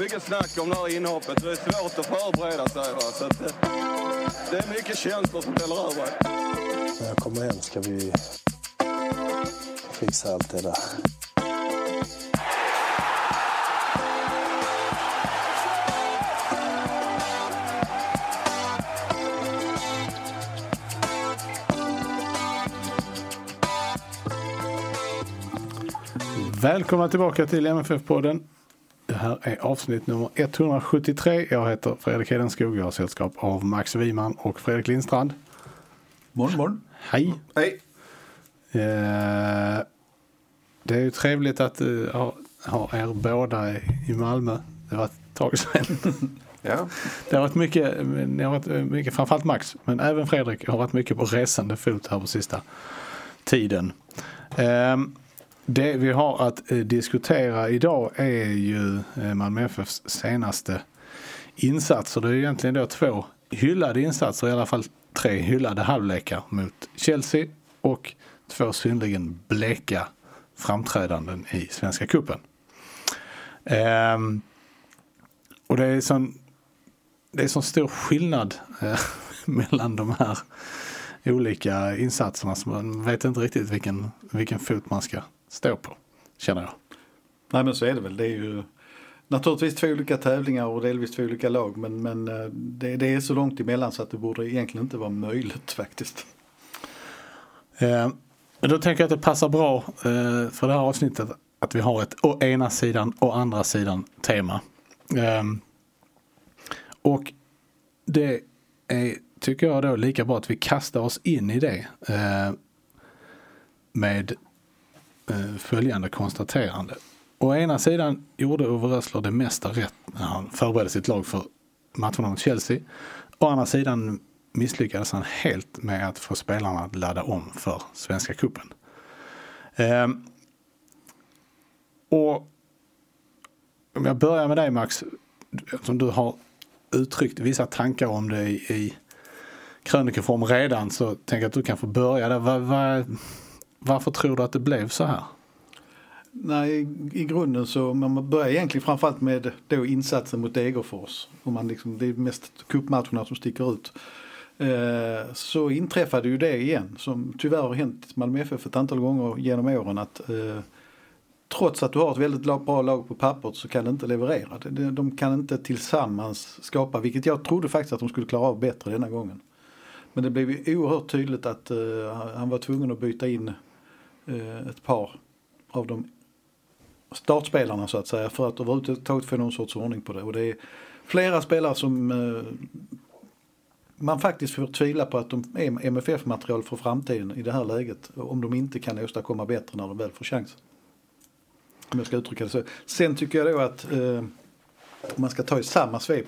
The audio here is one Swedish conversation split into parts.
mycket snack om det här inhoppet. Det är svårt att förbereda sig. Va? Så att, det, det är mycket känslor som väller över. När jag kommer hem ska vi fixa allt det där. Välkomna tillbaka till MFF-podden. Det här är avsnitt nummer 173. Jag heter Fredrik Hedenskog. Jag har sällskap av Max Wiman och Fredrik Lindstrand. Morgon, morgon. Hej! Hej. Eh, det är ju trevligt att uh, ha, ha er båda i, Malmö. Det var ett tag sedan. Ja. Det har varit mycket, har varit mycket, framförallt Max, men även Fredrik har varit mycket på resande fot här på sista tiden. Eh, det vi har att eh, diskutera idag är ju eh, Malmö FFs senaste insatser. Det är egentligen då två hyllade insatser, i alla fall tre hyllade halvlekar mot Chelsea och två synnerligen bleka framträdanden i Svenska Cupen. Ehm, och det är sån, det är sån stor skillnad eh, mellan de här olika insatserna så man vet inte riktigt vilken, vilken fot man ska stå på, känner jag. Nej men så är det väl. Det är ju naturligtvis två olika tävlingar och delvis två olika lag. Men, men eh, det, det är så långt emellan så att det borde egentligen inte vara möjligt faktiskt. Eh, då tänker jag att det passar bra eh, för det här avsnittet att vi har ett å ena sidan och andra sidan tema. Eh, och det är, tycker jag då, lika bra att vi kastar oss in i det eh, med Eh, följande konstaterande. Å ena sidan gjorde Ove Rössler det mesta rätt när han förberedde sitt lag för matcherna mot Chelsea. Å andra sidan misslyckades han helt med att få spelarna att ladda om för Svenska Cupen. Ehm, och om jag börjar med dig Max, som du har uttryckt vissa tankar om det i, i krönikeform redan så tänker jag att du kan få börja där. Var, var, varför tror du att det blev så här? Nej, i grunden så man börjar egentligen framförallt med då insatsen mot Degerfors. Och man liksom, det är mest cupmatcherna som sticker ut. Eh, så inträffade ju det igen som tyvärr har hänt i Malmö FF ett antal gånger genom åren att eh, trots att du har ett väldigt bra lag på pappret så kan det inte leverera. De kan inte tillsammans skapa, vilket jag trodde faktiskt att de skulle klara av bättre denna gången. Men det blev ju oerhört tydligt att eh, han var tvungen att byta in Eh, ett par av de startspelarna så att säga för att överhuvudtaget få någon sorts ordning på det. Och det är flera spelare som eh, man faktiskt får tvivla på att de är MFF-material för framtiden i det här läget. Om de inte kan åstadkomma bättre när de väl får chansen. Om jag ska uttrycka det så. Sen tycker jag då att eh, om man ska ta i samma svep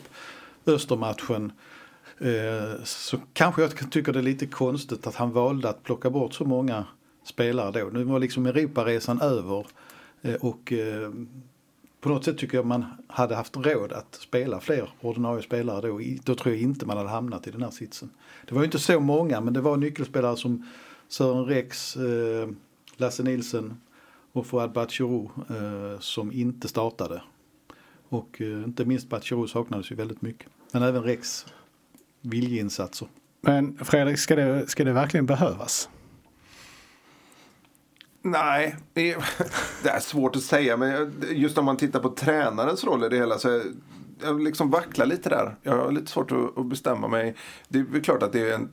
Östermatchen eh, så kanske jag tycker det är lite konstigt att han valde att plocka bort så många spelare då. Nu var liksom Europaresan över eh, och eh, på något sätt tycker jag man hade haft råd att spela fler ordinarie spelare då. Då tror jag inte man hade hamnat i den här sitsen. Det var ju inte så många men det var nyckelspelare som Sören Rex, eh, Lasse Nilsen, och Fouad Batshirou som inte startade. Och inte minst Batshirou saknades ju väldigt mycket. Men även Rex viljeinsatser. Men Fredrik, ska det, ska det verkligen behövas? Nej, det är svårt att säga. Men just om man tittar på tränarens roll i det hela så jag liksom vacklar lite där. Jag har lite svårt att bestämma mig. Det är klart att det är en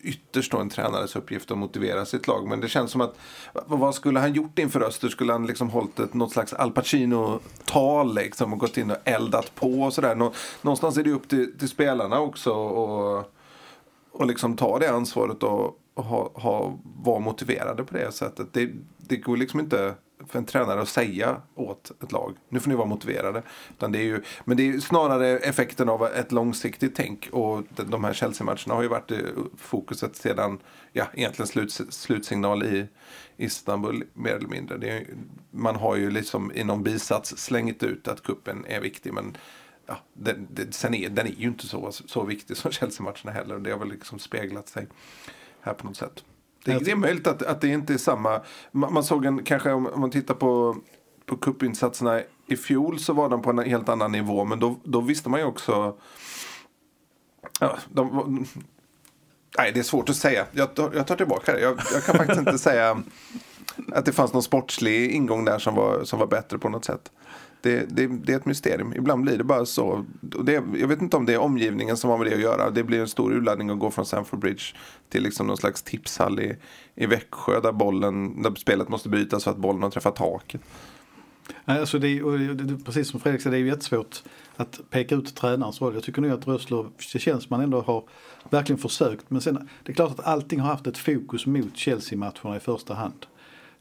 ytterst en tränares uppgift att motivera sitt lag. Men det känns som att vad skulle han gjort inför Öster? Skulle han liksom hållit ett, något slags Al Pacino-tal liksom, och gått in och eldat på och sådär. Någonstans är det upp till, till spelarna också och, och liksom ta det ansvaret och ha, ha, vara motiverade på det sättet. Det, det går liksom inte för en tränare att säga åt ett lag. Nu får ni vara motiverade. Utan det är ju, men det är snarare effekten av ett långsiktigt tänk. Och de här Chelsea-matcherna har ju varit eh, fokuset sedan ja, egentligen slut, slutsignal i Istanbul mer eller mindre. Är, man har ju liksom i någon bisats slängt ut att kuppen är viktig. Men ja, den, den, sen är, den är ju inte så, så viktig som Chelsea-matcherna heller. Det har väl liksom speglat sig här på något sätt. Det, det är möjligt att, att det inte är samma. Man, man såg en, kanske om, om man tittar på, på cupinsatserna i fjol så var de på en helt annan nivå. Men då, då visste man ju också. Ja, de, nej, det är svårt att säga. Jag, jag tar tillbaka det. Jag, jag kan faktiskt inte säga att det fanns någon sportslig ingång där som var, som var bättre på något sätt. Det, det, det, är ett mysterium. Ibland blir det bara så. Det, jag vet inte om det är omgivningen som har med det att göra. Det blir en stor urladdning att gå från Sanford Bridge till liksom någon slags tipshall i, i Växjö där, bollen, där spelet måste brytas för att bollen har träffat taket. Alltså det, är, precis som Fredrik sa, det är ju jättesvårt att peka ut tränarens roll. Jag tycker nog att Rössler, det känns som man ändå har verkligen försökt. Men sen, det är klart att allting har haft ett fokus mot Chelsea-matcherna i första hand.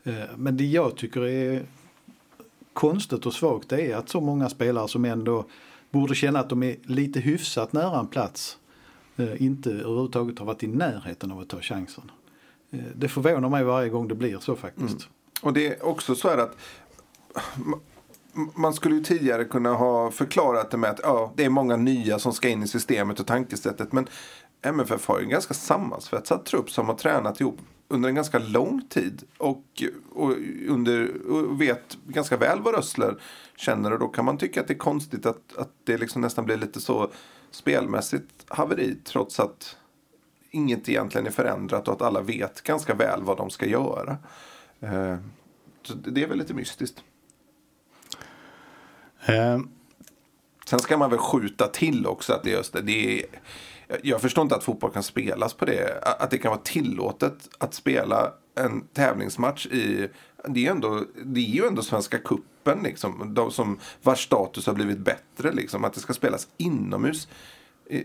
Eh, men det jag tycker är konstigt och svagt det är att så många spelare som ändå borde känna att de är lite hyfsat nära en plats eh, inte överhuvudtaget har varit i närheten av att ta chansen. Eh, det förvånar mig varje gång det blir så faktiskt. Mm. Och det är också så här att man skulle ju tidigare kunna ha förklarat det med att ja, det är många nya som ska in i systemet och tankesättet. Men MFF har ju en ganska sammansvetsad trupp som har tränat ihop under en ganska lång tid och, och, under, och vet ganska väl vad Rössler känner. Och då kan man tycka att det är konstigt att, att det liksom nästan blir lite så spelmässigt haveri trots att inget egentligen är förändrat och att alla vet ganska väl vad de ska göra. Eh, så det är väl lite mystiskt. Um. Sen ska man väl skjuta till också att det är just det. det är, jag förstår inte att fotboll kan spelas på det. Att det kan vara tillåtet att spela en tävlingsmatch i... Det är, ändå, det är ju ändå Svenska Kuppen liksom, de som, vars status har blivit bättre. Liksom, att det ska spelas inomhus. I,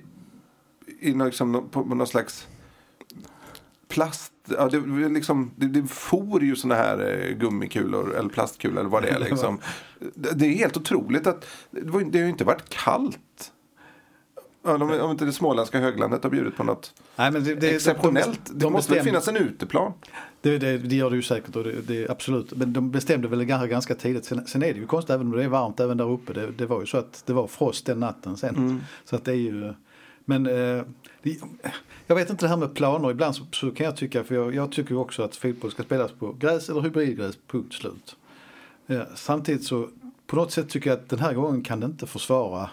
i liksom, på någon slags plast... Ja, det, liksom, det, det for ju såna här eh, gummikulor eller plastkulor eller vad det är. Liksom. Det, det är helt otroligt att det, var, det har ju inte varit kallt De, om inte det småländska höglandet har bjudit på något Nej, men det, det, exceptionellt. De, de, det måste väl finnas en uteplan? Det, det, det gör det ju säkert och det, absolut. Men de bestämde väl ganska, ganska tidigt. Sen, sen är det ju konstigt även om det är varmt även där uppe. Det, det var ju så att det var frost den natten sen. Mm. Så att det är ju men eh, jag vet inte det här med planer. Ibland så, så kan jag tycka, för jag, jag tycker också att fotboll ska spelas på gräs eller hybridgräs, punkt slut. Eh, samtidigt så på något sätt tycker jag att den här gången kan det inte försvara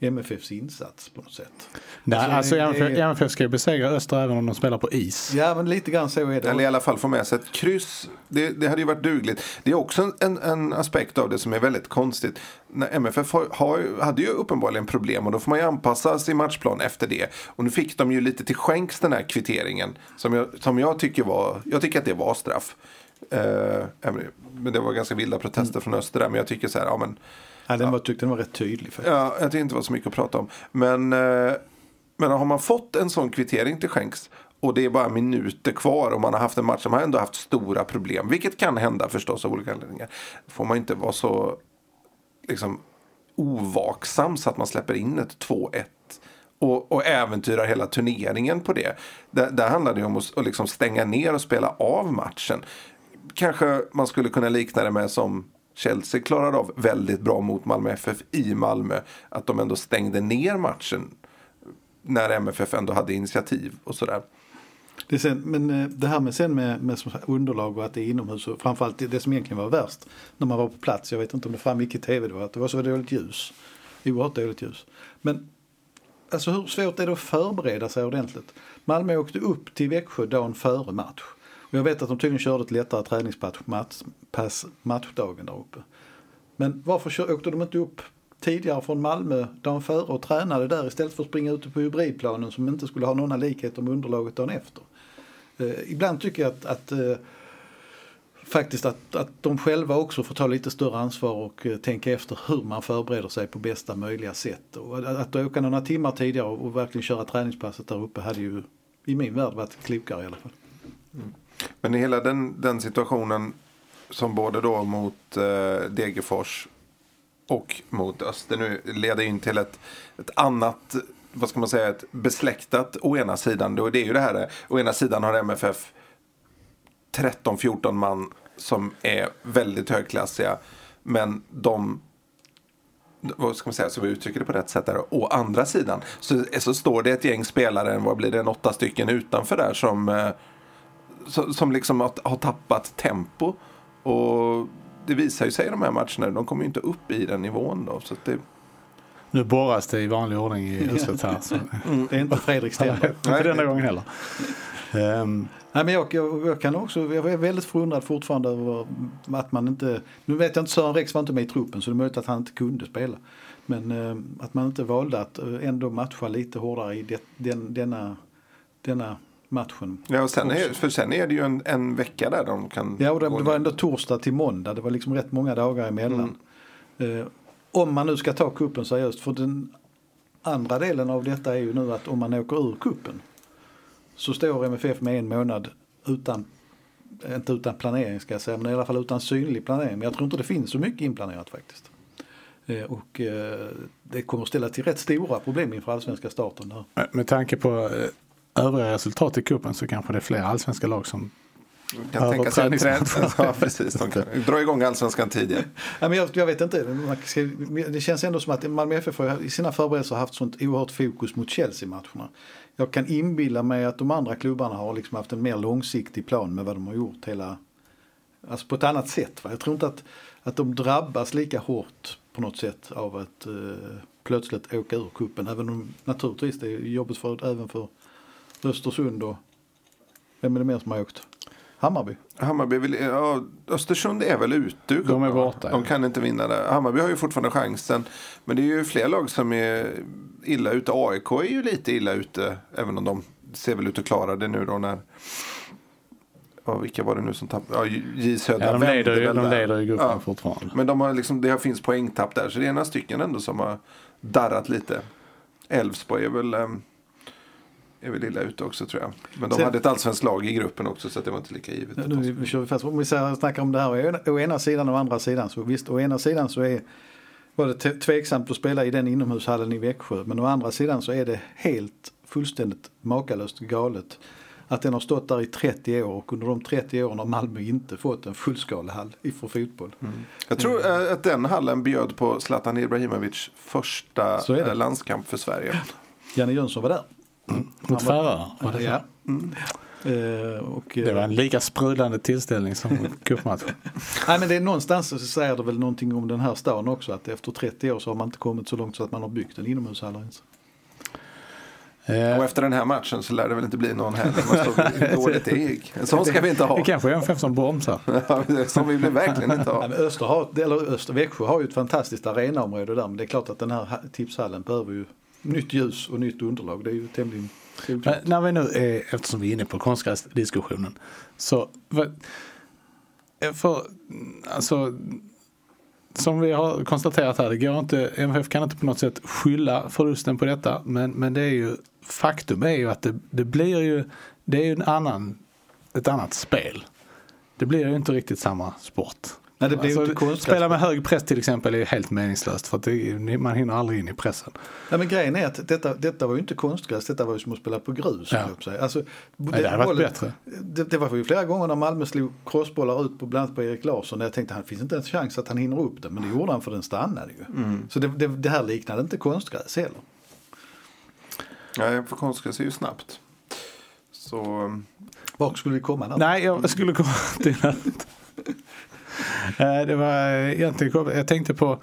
MFFs insats på något sätt. Nej, alltså, alltså MFF, MFF ska ju besegra Öster även om de spelar på is. Ja, men lite grann så är det. Eller i alla fall få med sig ett kryss. Det, det hade ju varit dugligt. Det är också en, en aspekt av det som är väldigt konstigt. När MFF har, har, hade ju uppenbarligen problem och då får man ju anpassa sin matchplan efter det. Och nu fick de ju lite till skänks den här kvitteringen. Som jag, som jag tycker var, jag tycker att det var straff. Eh, men det var ganska vilda protester mm. från Öster där. Men jag tycker så här, ja men Ja, den var, tyckte den var rätt tydlig. Faktiskt. Ja, jag tyckte inte det var så mycket att prata om. Men, eh, men har man fått en sån kvittering till skänks och det är bara minuter kvar och man har haft en match som har ändå haft stora problem, vilket kan hända förstås av olika anledningar. får man inte vara så liksom, ovaksam så att man släpper in ett 2-1 och, och äventyrar hela turneringen på det. Där, där handlar det om att, att liksom stänga ner och spela av matchen. Kanske man skulle kunna likna det med som Chelsea klarade av väldigt bra mot Malmö FF i Malmö. Att de ändå stängde ner matchen när MFF ändå hade initiativ och sådär. Det sen, men eh, det här med, sen med, med underlag och att det är inomhus och framförallt det, det som egentligen var värst när man var på plats, jag vet inte om det framgick i tv då, att det var så dåligt ljus. Oerhört dåligt ljus. Men alltså hur svårt är det att förbereda sig ordentligt? Malmö åkte upp till Växjö dagen före match. Och jag vet att de tydligen körde ett lättare träningspass match, matchdagen där uppe. Men varför åkte de inte upp tidigare från Malmö dagen före och tränade där istället för att springa ute på hybridplanen som inte skulle ha några likheter med underlaget dagen efter. Eh, ibland tycker jag att, att eh, faktiskt att, att de själva också får ta lite större ansvar och eh, tänka efter hur man förbereder sig på bästa möjliga sätt. Och att, att åka några timmar tidigare och, och verkligen köra träningspasset där uppe hade ju i min värld varit klokare i alla fall. Mm. Men i hela den, den situationen som både då mot eh, Degerfors och mot Öster nu leder in till ett, ett annat, vad ska man säga, ett besläktat å ena sidan. Då det är ju det här, å ena sidan har MFF 13-14 man som är väldigt högklassiga. Men de vad ska man säga, så vi uttrycker det på rätt sätt där. Å andra sidan så, så står det ett gäng spelare, vad blir det, en åtta stycken utanför där som, eh, som, som liksom har, har tappat tempo. Och det visar ju sig i de här matcherna, de kommer ju inte upp i den nivån då. Så det... Nu borras det i vanlig ordning i huset här. Så. Det är inte Fredrik Stenberg. inte denna gången heller. Um, Nej, men jag, jag, jag, kan också, jag är väldigt förundrad fortfarande över att man inte, nu vet jag inte, Sören Rex var inte med i truppen så det är möjligt att han inte kunde spela. Men eh, att man inte valde att eh, ändå matcha lite hårdare i det, den, denna, denna matchen. Ja, och sen är, för sen är det ju en, en vecka där de kan... Ja, och det, det var ändå torsdag till måndag. Det var liksom rätt många dagar emellan. Mm. Eh, om man nu ska ta kuppen seriöst. För den andra delen av detta är ju nu att om man åker ur kuppen så står MFF med en månad utan, inte utan planering ska jag säga, men i alla fall utan synlig planering. Men jag tror inte det finns så mycket inplanerat faktiskt. Eh, och eh, det kommer ställa till rätt stora problem inför allsvenska starten. Där. Med tanke på eh, övriga resultat i kuppen så kanske det är fler allsvenska lag som kan tänka sig träningsmatch. ja, precis. De kan dra igång allsvenskan tidigare. ja, men jag, jag vet inte. Det känns ändå som att Malmö FF i sina förberedelser haft sånt oerhört fokus mot Chelsea-matcherna jag kan inbilla mig att de andra klubbarna har liksom haft en mer långsiktig plan med vad de har gjort hela, alltså på ett annat sätt. Va? Jag tror inte att, att de drabbas lika hårt på något sätt av att eh, plötsligt åka ur kuppen Även om naturligtvis det är jobbigt för, även för Östersund och vem är det mer som har åkt? Hammarby? Hammarby vill, ja, Östersund är väl ute De är borta. De kan inte vinna där. Hammarby har ju fortfarande chansen. Men det är ju fler lag som är illa ute. AIK är ju lite illa ute. Även om de ser väl ut att klara det nu då när Ja, vilka var det nu som tappade? Ja, J Södra ja, de leder, de leder i gruppen ja. fortfarande. Men de har liksom, det finns poängtapp där. Så det är några stycken ändå som har darrat lite. Elfsborg är väl um, är väl illa ute också tror jag. Men de Sen, hade ett allsvenskt lag i gruppen också så det var inte lika givet. Nu, vi, vi kör fast. Om vi snackar om det här å ena sidan och andra sidan. Så visst, å ena sidan så är var det tveksamt att spela i den inomhushallen i Växjö. Men å andra sidan så är det helt fullständigt makalöst galet att den har stått där i 30 år och under de 30 åren har Malmö inte fått en fullskalehall för fotboll. Mm. Jag tror mm. att den hallen bjöd på Zlatan Ibrahimovic första eh, landskamp för Sverige. Janne Jönsson var där. Mm. Mot Färöarna ja. Mm. Uh, och, det var en lika sprudlande tillställning som cupmatchen. Nej men det är någonstans så säger det väl någonting om den här stan också att efter 30 år så har man inte kommit så långt så att man har byggt en inomhushall ens. Uh, och efter den här matchen så lär det väl inte bli någon heller. Man står dåligt det gick. En sån ska vi inte ha. Det kanske är en fem som bromsar. som vi vill verkligen inte ha. Ja, Öster har, eller Öster, Växjö har ju ett fantastiskt arenaområde där men det är klart att den här tipshallen behöver ju nytt ljus och nytt underlag. Det är ju tämligen men när vi nu är, eftersom vi är inne på konstgräsdiskussionen. Så för, alltså, som vi har konstaterat här, det går inte, MFF kan inte på något sätt skylla förlusten på detta. Men, men det är ju, faktum är ju att det, det blir ju, det är ju en annan, ett annat spel. Det blir ju inte riktigt samma sport. Nej, det blir alltså, inte spela med hög press till exempel är helt meningslöst för att det, man hinner aldrig in i pressen. Ja, men grejen är att detta, detta var ju inte konstgräs, detta var ju som att spela på grus. Ja. Alltså, det, det hade varit bättre. Det, det, var ju flera gånger när Malmö slog crossbollar ut på bland annat på Erik Larsson jag tänkte att det finns inte en chans att han hinner upp den men det gjorde han för den stannade ju. Mm. Så det, det, det här liknade inte konstgräs heller. Nej, för konstgräs är ju snabbt. Så... Var skulle vi komma? Där? Nej, jag skulle komma till att det var egentligen, jag tänkte på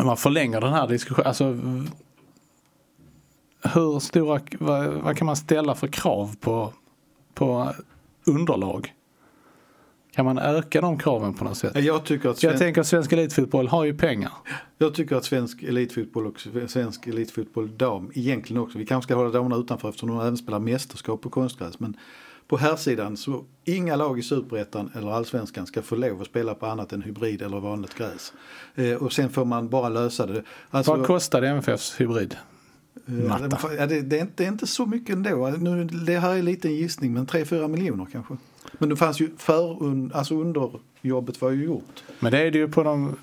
om man förlänger den här diskussionen. Alltså, hur stora, vad, vad, kan man ställa för krav på, på underlag? Kan man öka de kraven på något sätt? Jag, tycker att sven... jag tänker att svensk elitfotboll har ju pengar. Jag tycker att svensk elitfotboll och svensk elitfotboll dam egentligen också, vi kanske ska hålla damerna utanför eftersom de även spelar mästerskap på konstgräs. Men på här sidan så inga lag i superettan eller allsvenskan ska få lov att spela på annat än hybrid eller vanligt gräs. Eh, och sen får man bara lösa det. Alltså, Vad kostar MFFs hybrid? Eh, ja, det, det, är inte, det, är inte, så mycket ändå. Nu, det här är lite en gissning men 3-4 miljoner kanske. Men det fanns ju för, alltså underjobbet var ju gjort. Men det är det ju på de...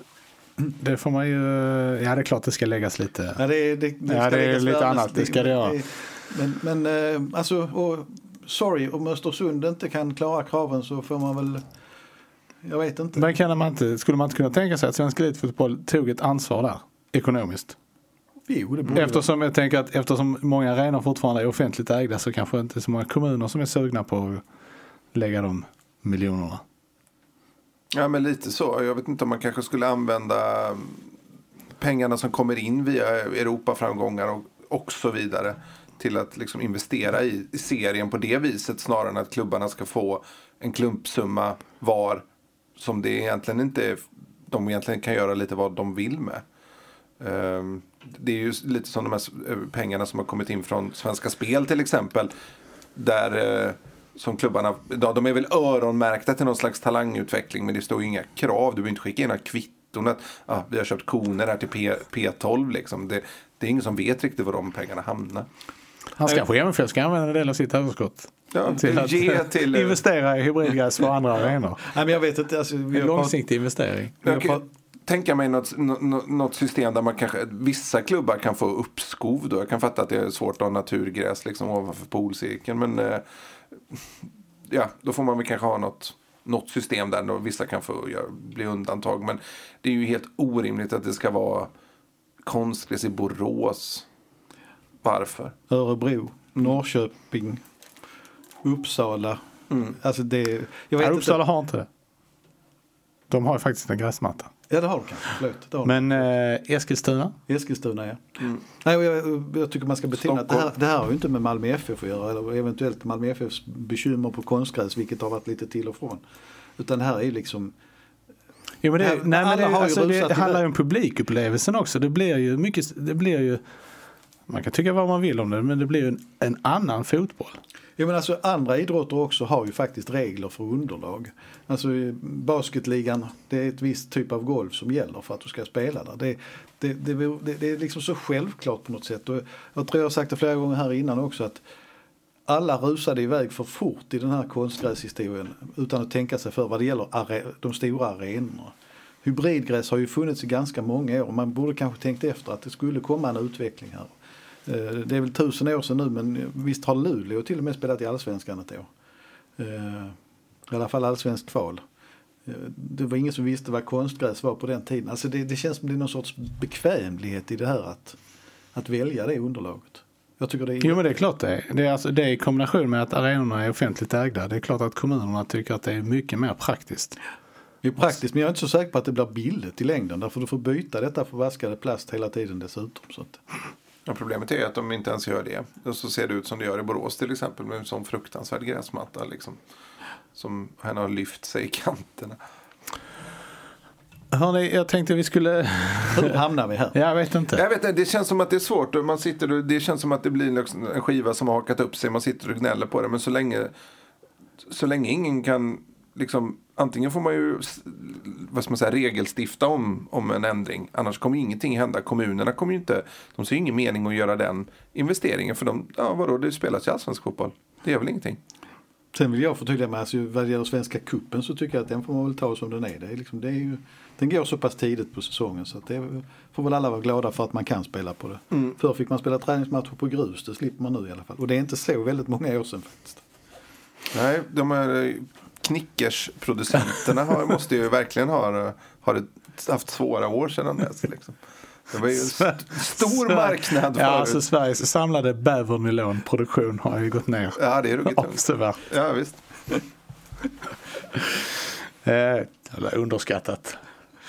Det får man ju... Ja, det är klart det ska läggas lite. Ja, det, det, det, Ja, det är lite annat, det ska det göra. Men, men eh, alltså, och, sorry, om Östersund inte kan klara kraven så får man väl, jag vet inte. Men kan man inte, skulle man inte kunna tänka sig att svensk elitfotboll tog ett ansvar där? Ekonomiskt. jo, det borde Eftersom jag tänker att eftersom många arenor fortfarande är offentligt ägda så kanske inte så många kommuner som är sugna på att lägga de miljonerna. Ja, men lite så. Jag vet inte om man kanske skulle använda pengarna som kommer in via Europaframgångar och, och så vidare till att liksom investera i, i serien på det viset snarare än att klubbarna ska få en klumpsumma var som det egentligen inte är, de egentligen kan göra lite vad de vill med. Um, det är ju lite som de här eh, pengarna som har kommit in från Svenska Spel till exempel. Där uh, som klubbarna, ja, de är väl öronmärkta till någon slags talangutveckling men det står ju inga krav. Du behöver inte skicka in några kvitton att ah, vi har köpt koner här till P, P12 liksom. Det, det är ingen som vet riktigt var de pengarna hamnar. Han kanske MFF ska använda en del av sitt överskott Ja, till att ge till... investera i hybridgräs för andra arenor. Nej, men jag vet inte, alltså, En långsiktig investering. Jag kan tänka mig något, nå- något system där man kanske, vissa klubbar kan få uppskov då. Jag kan fatta att det är svårt att ha naturgräs liksom ovanför poolcirkeln. Men eh, ja, då får man väl kanske ha något, något system där då vissa kan få göra, bli undantag. Men det är ju helt orimligt att det ska vara konstgräs i Borås. Varför? Örebro, Norrköping, Uppsala. Alltså det, jag vet inte. Uppsala har inte det. De har ju faktiskt en gräsmatta. Ja det har du kanske, förlåt. Har. Men eh, Eskilstuna? Eskilstuna ja. Nej, och jag, jag tycker man ska betona att det här, det här har ju inte med Malmö FF att göra. Eller eventuellt Malmö FFs bekymmer på konstgräs, vilket har varit lite till och från. Utan det här är ju liksom Jo, men det, Nej, nej, men det, alltså, det handlar ju om publikupplevelsen också. Det blir ju mycket, det blir ju, man kan tycka vad man vill om det, men det blir ju en, en annan fotboll. Ja, men alltså, andra idrotter också har ju faktiskt regler för underlag. Alltså basketligan, det är ett visst typ av golv som gäller för att du ska spela där. Det, det, det, det, det är liksom så självklart på något sätt. Och jag tror jag har sagt det flera gånger här innan också att alla rusade iväg för fort i den här konstgräshistorien utan att tänka sig för vad det gäller de stora arenorna. Hybridgräs har ju funnits i ganska många år. och Man borde kanske tänkt efter att det skulle komma en utveckling här. Eh, Det är väl tusen år sedan nu men visst har Luleå till och med spelat i Allsvenskan ett år. Eh, I alla fall allsvensk kval. Eh, Det var ingen som visste vad konstgräs var på den tiden. Alltså det, det känns som det är någon sorts bekvämlighet i det här att, att välja det underlaget. Jag tycker det är... Jo men det är klart det är. Det är, alltså, det är i kombination med att arenorna är offentligt ägda. Det är klart att kommunerna tycker att det är mycket mer praktiskt. Det är praktiskt men jag är inte så säker på att det blir billigt i längden. Därför du får byta detta förvaskade plast hela tiden dessutom. Så att, Ja, problemet är att de inte ens gör det. Och så ser det ut som det gör i Borås till exempel med en sån fruktansvärd gräsmatta. Liksom, som han har lyft sig i kanterna. Hörrni, jag tänkte vi skulle... hur hamnar vi här? Jag vet inte. Jag vet inte, det känns som att det är svårt. och Man sitter, och- det känns som att det blir liksom en skiva som har hakat upp sig. Man sitter och gnäller på det. Men så länge, så länge ingen kan... Liksom, antingen får man ju vad ska man säga, regelstifta om, om en ändring. Annars kommer ingenting hända. Kommunerna kommer ju inte... De ser ju ingen mening att göra den investeringen. För de, ja vadå, det spelas ju allsvensk fotboll. Det är väl ingenting. Sen vill jag förtydliga mig, alltså, vad gäller Svenska kuppen så tycker jag att den får man väl ta som den är. Det är, liksom, det är ju, den går så pass tidigt på säsongen så att det får väl alla vara glada för att man kan spela på det. Förr fick man spela träningsmatcher på grus, det slipper man nu i alla fall. Och det är inte så väldigt många år sedan faktiskt. Nej, de här eh, knickersproducenterna har, måste ju verkligen ha, ha det, haft svåra år sedan dess. Liksom. Det var ju en st- stor marknad förut. Ja, alltså Sveriges samlade bävernylonproduktion har ju gått ner Ja, det är ruggigt avsevärt. Ja, visst. Eh, underskattat.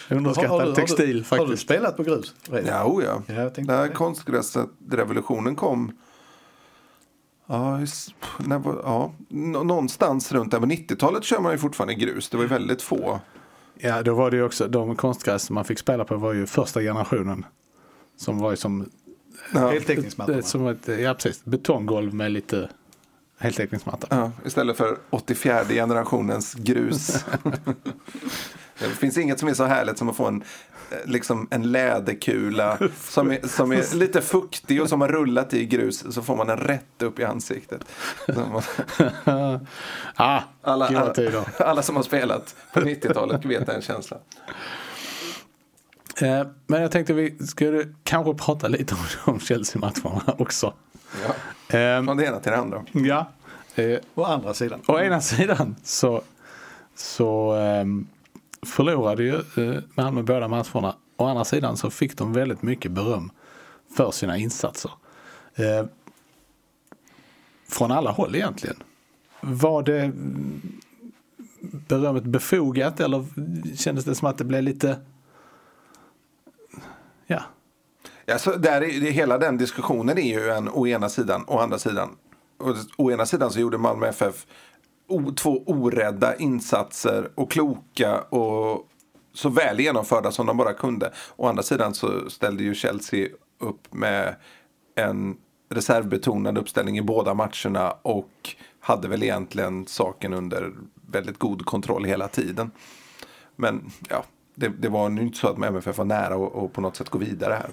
Underskattad Har- har du- har du- textil Har du faktiskt. spelat på grus? redan? Ja, oh ja. Ja, När konstgräsrevolutionen kom Ja, när ja, nå- någonstans runt där på 90-talet kör man ju fortfarande grus. Det var ju väldigt få. Ja, då var det ju också de konstgräs som man fick spela på var ju första generationen. Som var ju som, Ja, Heltäckningsmattorna. som ett ja, precis, betonggolv med lite heltäckningsmatta. ja, istället för 84 generationens grus. det finns inget som är så härligt som att få en liksom en läderkula som är, som är lite fuktig och som har rullat i grus så får man den rätt upp i ansiktet. Man- Ah, Alla, alla, alla som har spelat på 90-talet vet den känslan. Eh, men jag tänkte vi skulle kanske prata lite om, om Chelsea-matcherna också. Ja. Eh, Från det ena till det andra. ja. Eh, Å andra sidan. Å ena sidan så, så ehm, förlorade ju eh, Malmö båda matcherna. Å andra sidan så fick de väldigt mycket beröm för sina insatser. Eh, från alla håll egentligen. Var det berömmet befogat eller kändes det som att det blev lite... Ja, Ja, så där är, hela den diskussionen är ju en å ena sidan å andra sidan. Å ena sidan så gjorde Malmö FF o, två orädda insatser och kloka och så väl genomförda som de bara kunde. Å andra sidan så ställde ju Chelsea upp med en reservbetonad uppställning i båda matcherna och hade väl egentligen saken under väldigt god kontroll hela tiden. Men ja, det, det var ju inte så att MFF var nära och, och på något sätt gå vidare här.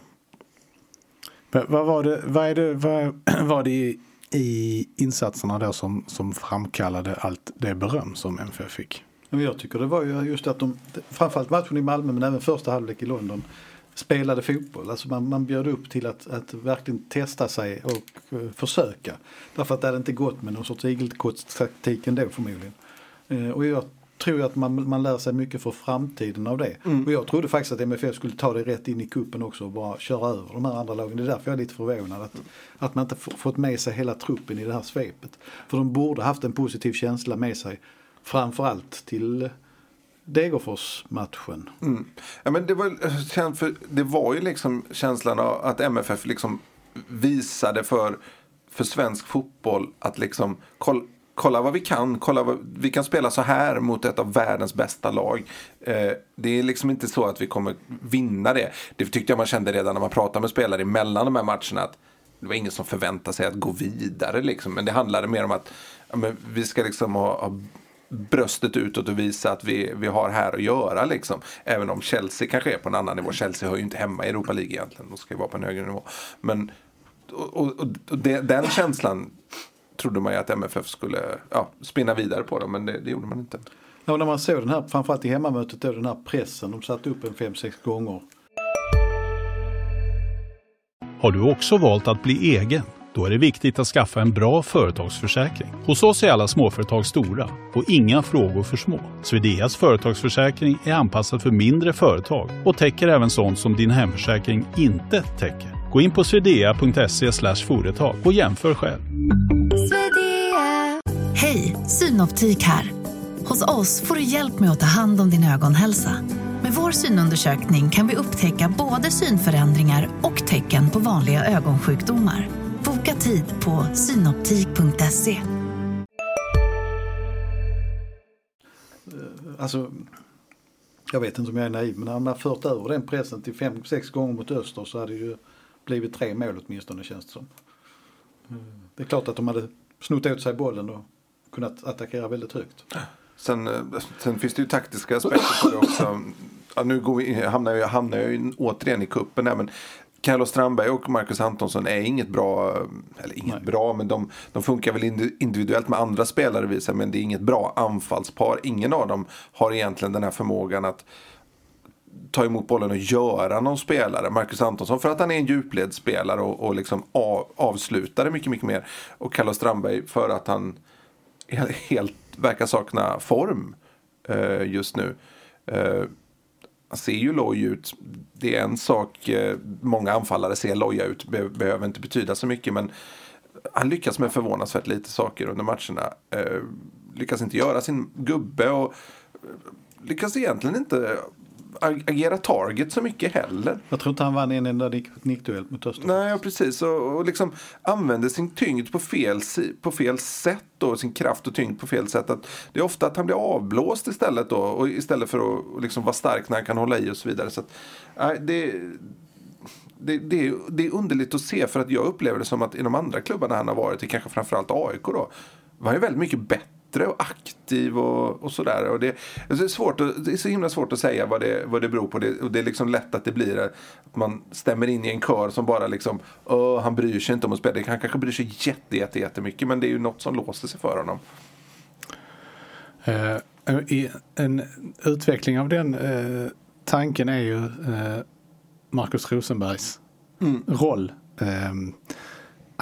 Men vad var det, vad är det, vad var det i, insatserna då som, som framkallade allt det beröm som MFF fick? Jag tycker det var ju just att de, framförallt matchen i Malmö men även första halvlek i London, spelade fotboll. Alltså man, man bjöd upp till att, att verkligen testa sig och uh, försöka. Därför att det hade inte gått med någon sorts igelkottstaktik ändå förmodligen. Uh, och jag tror ju att man, man lär sig mycket för framtiden av det. Och jag trodde faktiskt att MFF skulle ta det rätt in i kuppen också och bara köra över de här andra lagen. Det är därför jag är lite förvånad att, att man inte fått med sig hela truppen i det här svepet. För de borde haft en positiv känsla med sig. Framförallt till Degerfors-matchen. Mm. Ja, men det, var, för, det var ju liksom känslan av att MFF liksom visade för, för svensk fotboll att liksom koll, kolla vad vi kan, kolla vad, vi kan spela så här mot ett av världens bästa lag. Eh, det är liksom inte så att vi kommer vinna det. Det tyckte jag man kände redan när man pratade med spelare emellan de här matcherna. Att det var ingen som förväntade sig att gå vidare liksom. Men det handlade mer om att ja, men vi ska liksom ha, ha bröstet utåt och visa att vi, vi har här att göra. Liksom. Även om Chelsea kanske är på en annan nivå. Chelsea hör ju inte hemma i Europa League egentligen. De ska ju vara på en högre nivå. Men och, och, och det, den känslan trodde man ju att MFF skulle ja, spinna vidare på. Dem, men det, det gjorde man inte. Ja, när man såg den här, framförallt i hemmamötet, då, den här pressen, de satte upp en fem sex gånger. Har du också valt att bli egen? Då är det viktigt att skaffa en bra företagsförsäkring. Hos oss är alla småföretag stora och inga frågor för små. Swedeas företagsförsäkring är anpassad för mindre företag och täcker även sånt som din hemförsäkring inte täcker. Gå in på swedea.se företag och jämför själv. Hej, Synoptik här. Hos oss får du hjälp med att ta hand om din ögonhälsa. Med vår synundersökning kan vi upptäcka både synförändringar och tecken på vanliga ögonsjukdomar. Boka tid på synoptik.se. Alltså, jag vet inte om jag är naiv, men när man har fört över den pressen till fem, sex gånger mot Öster så hade det ju blivit tre mål åtminstone känns det som. Det är klart att de hade snott åt sig bollen och kunnat attackera väldigt högt. Sen, eh, sen finns det ju taktiska aspekter på det också. Ja, nu går vi, hamnar jag, hamnar jag återigen i kuppen där, men Carlos Strandberg och Marcus Antonsson är inget bra, eller inget Nej. bra, men de, de funkar väl indi- individuellt med andra spelare visar, men det är inget bra anfallspar. Ingen av dem har egentligen den här förmågan att ta emot bollen och göra någon spelare. Marcus Antonsson för att han är en djupledsspelare och, och liksom av, avslutare mycket, mycket mer. Och Carlos Strandberg för att han helt verkar sakna form eh, just nu. Eh, han ser ju loj ut. Det är en sak, eh, många anfallare ser loja ut, Be- behöver inte betyda så mycket. Men han lyckas med förvånansvärt lite saker under matcherna. Eh, lyckas inte göra sin gubbe och eh, lyckas egentligen inte agera target så mycket heller. Jag tror inte han vann en enda nick- nickduell mot Öster. Nej, precis. Och, och liksom använder sin tyngd på fel, på fel sätt. Då, sin kraft och tyngd på fel sätt. Att det är ofta att han blir avblåst istället. Då, och istället för att liksom vara stark när han kan hålla i och så vidare. Så att, det, det, det, är- det är underligt att se. För att jag upplever det som att i de andra klubbarna han har varit i, kanske framförallt AIK då. Var ju väldigt mycket bättre bättre och aktiv och, och sådär. Och det, det, är svårt att, det är så himla svårt att säga vad det, vad det beror på. Det, och det är liksom lätt att det blir att man stämmer in i en kör som bara liksom, Åh, han bryr sig inte om att spela. Han kanske bryr sig jätte, jätte, jättemycket men det är ju något som låser sig för honom. I en utveckling av den eh, tanken är ju eh, Markus Rosenbergs roll. Eh,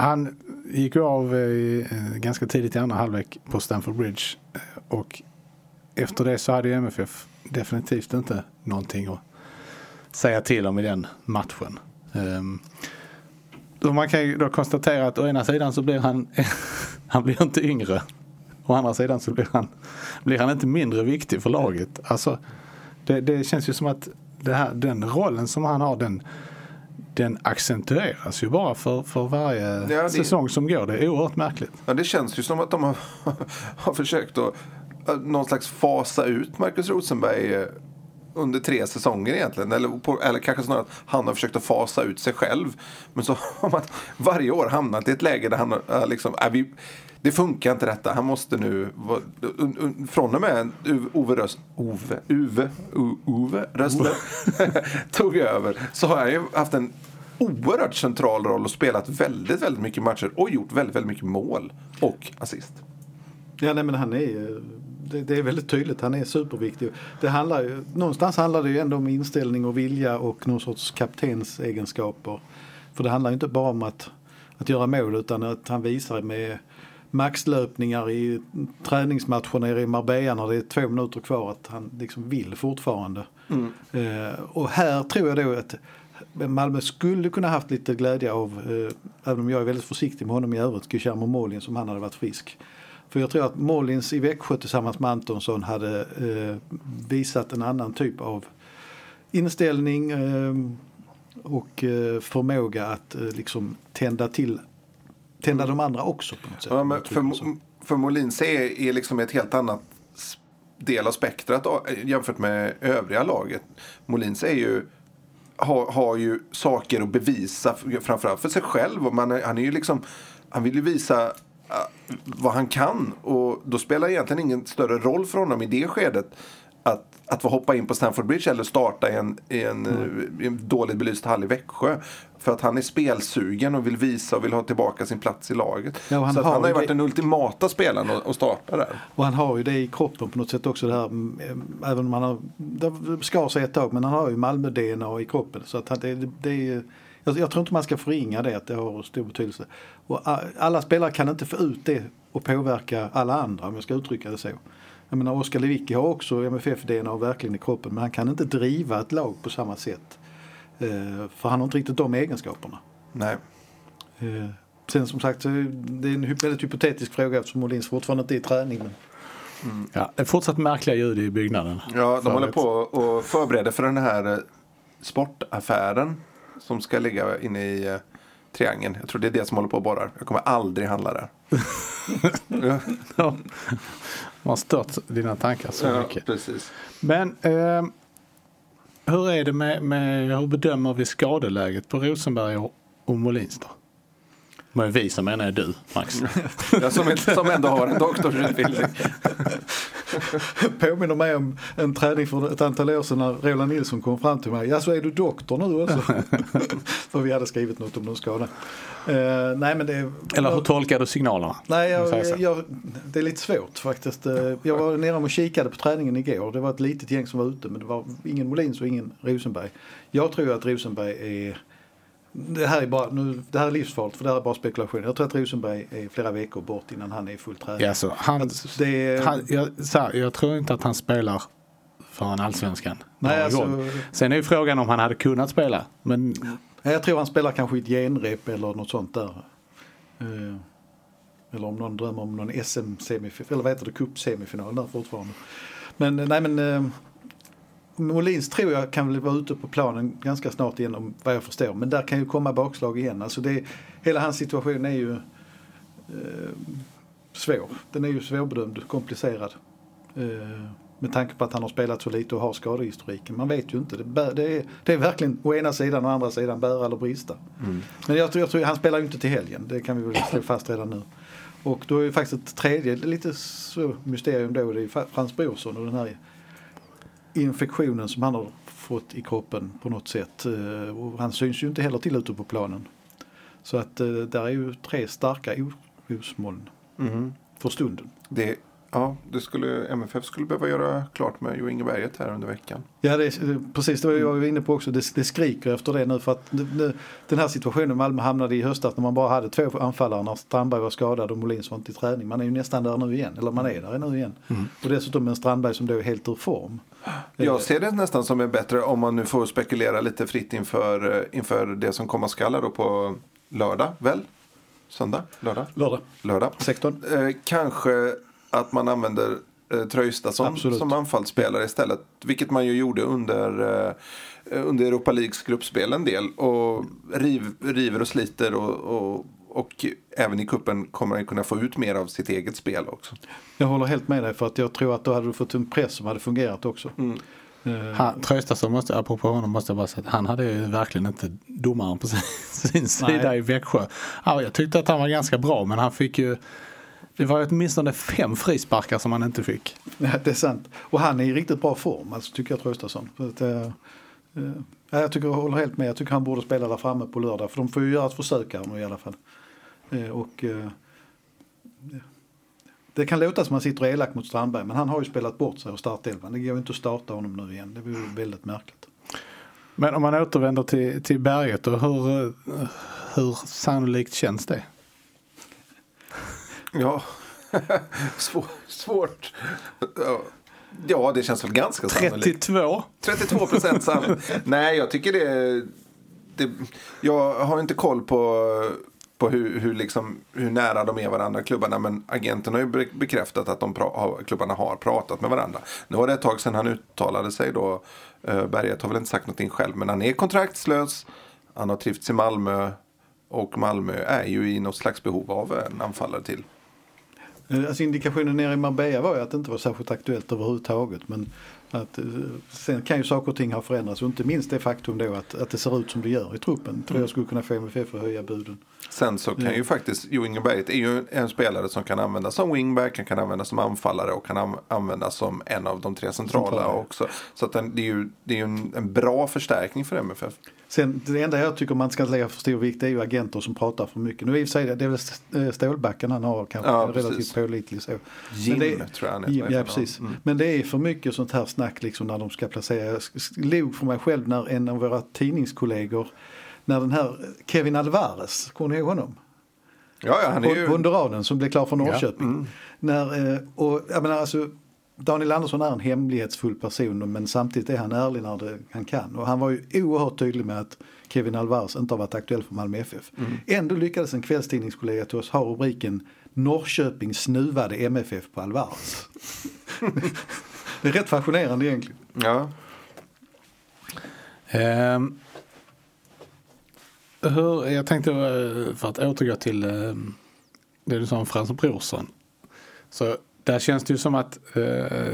han gick ju av eh, eh, ganska tidigt i andra halvlek på Stamford Bridge eh, och efter det så hade ju MFF definitivt inte någonting att säga till om i den matchen. Um, man kan ju då konstatera att å ena sidan så blir han, han blir inte yngre. Å andra sidan så blir han, blir han inte mindre viktig för laget. Alltså, det, det känns ju som att det här, den rollen som han har den, den accentueras ju bara för, för varje Ja, det- säsong som går. Det är oerhört märkligt. Ja, det känns ju som att de har, har försökt att någon slags fasa ut Marcus Rosenberg eh, under tre säsonger egentligen. Eller, på, eller kanske snarare att han har försökt att fasa ut sig själv. Men så har man varje år hamnat i ett läge där han har liksom, äh, vi, det funkar inte detta. Han måste nu, från och med Ove Röst, Ove, Uve, Uve Ove tog över så har han ju haft en oerhört central roll och spelat väldigt, väldigt mycket matcher och gjort väldigt, väldigt mycket mål och assist. Ja, nej, men han är, ju det, det är väldigt tydligt, han är superviktig. Det handlar ju, någonstans handlar det ju ändå om inställning och vilja och någon sorts kaptensegenskaper. För det handlar ju inte bara om att, att göra mål utan att han visar med maxlöpningar i träningsmatcher nere i Marbella när det är två minuter kvar att han liksom vill fortfarande. Eh, och här tror jag då att Malmö skulle kunna haft lite glädje av, eh, även om jag är väldigt försiktig med honom i övrigt, Guillermo Molin som han hade varit frisk. För jag tror att Molins i Växjö tillsammans med Antonsson hade eh, visat en annan typ av inställning eh, och eh, förmåga att eh, liksom tända till tända de andra också på något sätt. Ja, men för, för Molins är, är liksom ett helt annat del av spektrat då, jämfört med övriga laget. Molins är ju har, har ju saker att bevisa framförallt för sig själv. Och man han är ju liksom han vill ju visa vad han kan och då spelar det egentligen ingen större roll för honom i det skedet att, att få hoppa in på Stamford Bridge eller starta i en, i en, eh, i en dåligt belyst hall i Växjö. För att han är spelsugen och vill visa och vill ha tillbaka sin plats i laget. Ja, och han Så har han har ju varit det- den ultimata spelaren att, att starta där. Och han har ju det i kroppen på något sätt också det här, mm, även om han har, det skar sig ett tag, men han har ju Malmö-DNA i kroppen. Så att han, det, det, det är, jag, jag tror inte man ska förringa det, att det har stor betydelse. Och alla spelare kan inte få ut det och påverka alla andra, om jag ska uttrycka det så. Jag menar, Oskar Lewicki har också MFF-DNA verkligen i kroppen, men han kan inte driva ett lag på samma sätt. Eh, för han har inte riktigt de egenskaperna. Nej. Eh, sen som sagt, det är en väldigt hypotetisk fråga eftersom Molins fortfarande inte är i träning. Men Ja, det är fortsatt märkliga ljud i byggnaden. Ja, de Förut. håller på och förbereder för den här sportaffären som ska ligga inne i eh, triangeln. Jag tror det är det som håller på och borrar. Jag kommer aldrig handla där. ja. Man stört dina tankar så ja, mycket. precis. Men eh, hur är det med, med, hur bedömer vi skadeläget på Rosenberg och, och Molins då? Men vi som menar är du, Max. Jag som, som ändå har en doktorsutbildning. påminner mig om en träning för ett antal år sedan när Roland Nilsson kom fram till mig. Ja, så är du doktor nu också? för vi hade skrivit något om någon skada. Eh, nej, men det, Eller hur tolkar du signalerna? Nej, jag, jag, det är lite svårt faktiskt. Eh, Jag var nere och kikade på träningen igår. Det var ett litet gäng som var ute men det var ingen Molins och ingen Rosenberg. Jag tror att Rosenberg är det här är bara, nu, det här är livsfarligt för det här är bara spekulation. Jag tror att Rosenberg är flera veckor bort innan han är i full träning. Ja, alltså, han, Att det- han, jag, så här, jag tror inte att han spelar för en allsvenskan. Nej, alltså- gång. Sen är ju frågan om han hade kunnat spela. Men Jag tror han spelar kanske ett genrep eller något sånt där. Eh, Eller om någon drömmer om någon SM-semifinal, eller vad heter det, cup-semifinal där fortfarande. Men eh, nej men eh, Molins tror jag kan väl vara ute på planen ganska snart igen om vad jag förstår. Men där kan ju komma bakslag igen. Alltså det, hela hans situation är ju eh, svår. Den är ju svårbedömd, komplicerad. Eh, med tanke på att han har spelat så lite och har skadehistoriken. Man vet ju inte. Det, bär, det, är, det är verkligen å ena sidan och andra sidan bära eller brista. Men jag tror, jag tror han spelar ju inte till helgen. Det kan vi väl slå fast redan nu. Och då är ju faktiskt ett tredje lite så mysterium då, det är Frans Brorsson och den här infektionen som han har fått i kroppen på något sätt. Eh, Och han syns ju inte heller till ute på planen. Så att eh, där är ju tre starka orosmoln Mhm. för stunden. Det, ja, det skulle, MFF skulle behöva göra klart med Jo Inge Berget här under veckan. Ja, det det- precis det var jag var inne på också. Det, det skriker efter det nu för att det, den här situationen Malmö hamnade i höstas när man bara hade två anfallare när Strandberg var skadad och Molins var inte i träning. Man är ju nästan där nu igen, eller man är där nu igen. Och dessutom en Strandberg som då är helt ur form. Jag ser det nästan som är bättre om man nu får spekulera lite fritt inför, eh, inför det som komma skall då på lördag, väl? Söndag? Lördag? Lördag, Lördag. 16. Eh, kanske att man använder eh, Tröjstason Absolut. som anfallsspelare istället. Vilket man ju gjorde under, eh, under Europa Leagues gruppspel en del. Och riv, river och sliter och, och, och även i kuppen kommer han kunna få ut mer av sitt eget spel också. Jag håller helt med dig för att jag tror att då hade du fått en press som hade fungerat också. Eh, Han, Traustason måste, apropå honom måste jag bara säga att han hade ju verkligen inte domaren på sin, sin sida Nej. i Växjö. Ja, jag tyckte att han var ganska bra men han fick ju det var ju åtminstone fem frisparkar som han inte fick. Ja, det är sant. Och han är i riktigt bra form, alltså, tycker jag Traustason. Eh, eh, ja, jag tycker jag håller helt med. Jag tycker han borde spela där framme på lördag. För de får ju göra ett försök här nu i alla fall. Eh, och, eh, det kan låta som att han sitter elak mot Strandberg. Men han har ju spelat bort sig och startelvan. Det går ju inte att starta honom nu igen. Det vore väldigt märkligt. Men om man återvänder till, till berget och hur, hur sannolikt känns det? Ja, Svår, svårt. Ja. Det känns väl ganska sannolikt. 32? 32 procent sannolikt. Nej, jag tycker det, det... Jag har inte koll på, på hur, hur, liksom, hur nära de är varandra, klubbarna. Men agenten har ju bekräftat att de pra, klubbarna har pratat med varandra. Nu var det ett tag sedan han uttalade sig då. Eh, Berget har väl inte sagt någonting själv. Men han är kontraktslös. Han har trivts i Malmö. Och Malmö är ju i något slags behov av en anfallare till. Eh, alltså indikationen nere i Marbella var ju att det inte var särskilt aktuellt överhuvudtaget. Men att, eh, sen kan ju saker och ting ha förändrats och inte minst det faktum då att, att det ser ut som det gör i truppen. Tror jag skulle kunna få MFF att höja buden. Sen så kan ju faktiskt Jo Inge Berget är ju en spelare som kan användas som wingback, han kan användas som anfallare och kan användas som en av de tre centrala Centrala. också. Så att den, det är ju, det är ju en, en bra förstärkning för MFF. Sen det enda jag tycker man ska lägga för stor vikt är ju agenter som pratar för mycket. Nu i och för sig det är väl eh, Stålbacken han har kanske Ja, relativt pålitlig så. Jim det- tror jag han heter. Ja precis. Mm. Men det är för mycket sånt här snack liksom när de ska placera. Jag log för mig själv när en av våra tidningskollegor när den här Kevin Alvarez, kommer ni ihåg honom? Ja, ja, han är ju... Honduranen som blev klar för Norrköping. När, eh, och, jag menar, alltså, Daniel Andersson är en hemlighetsfull person men samtidigt är han ärlig när det, han kan. Och han var ju oerhört tydlig med att Kevin Alvarez inte har varit aktuell för Malmö FF. Ändå lyckades en kvällstidningskollega till oss ha rubriken Norrköping snuvade MFF på Alvarez. det är rätt fascinerande egentligen. Ja. Ehm, hur, jag tänkte eh, för att återgå till eh, det du sa om Frans Brorsson. Så där känns det ju som att eh,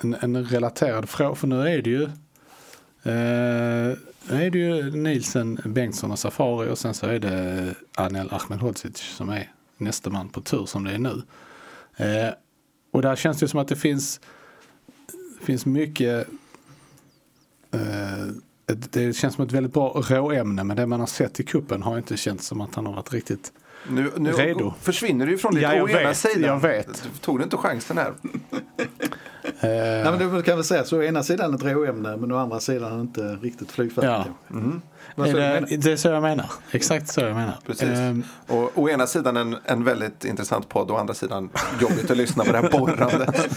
en, en relaterad fråga, för nu är det ju eh, nu är det ju Nielsen, Bengtsson och Safari och sen så är det Anel Ahmedhodzic som är nästa man på tur som det är nu. Eh, och där känns det som att det finns, finns mycket Eh, det känns som ett väldigt bra råämne men det man har sett i kuppen har inte känts som att han har varit riktigt nu, nu Redo. försvinner du ju från ditt Ja, jag ena vet, sidan. jag vet. Tog du inte chansen här? Nej, men det kan väl säga så å ena sidan ett råämne men å andra sidan inte riktigt flygfärdigt. Ja. kanske. Vad Är du, det, det är så jag menar. Exakt så jag menar. Precis. Ehm, Och å ena sidan en, en väldigt intressant podd och å andra sidan jobbigt att lyssna på det här borrandet.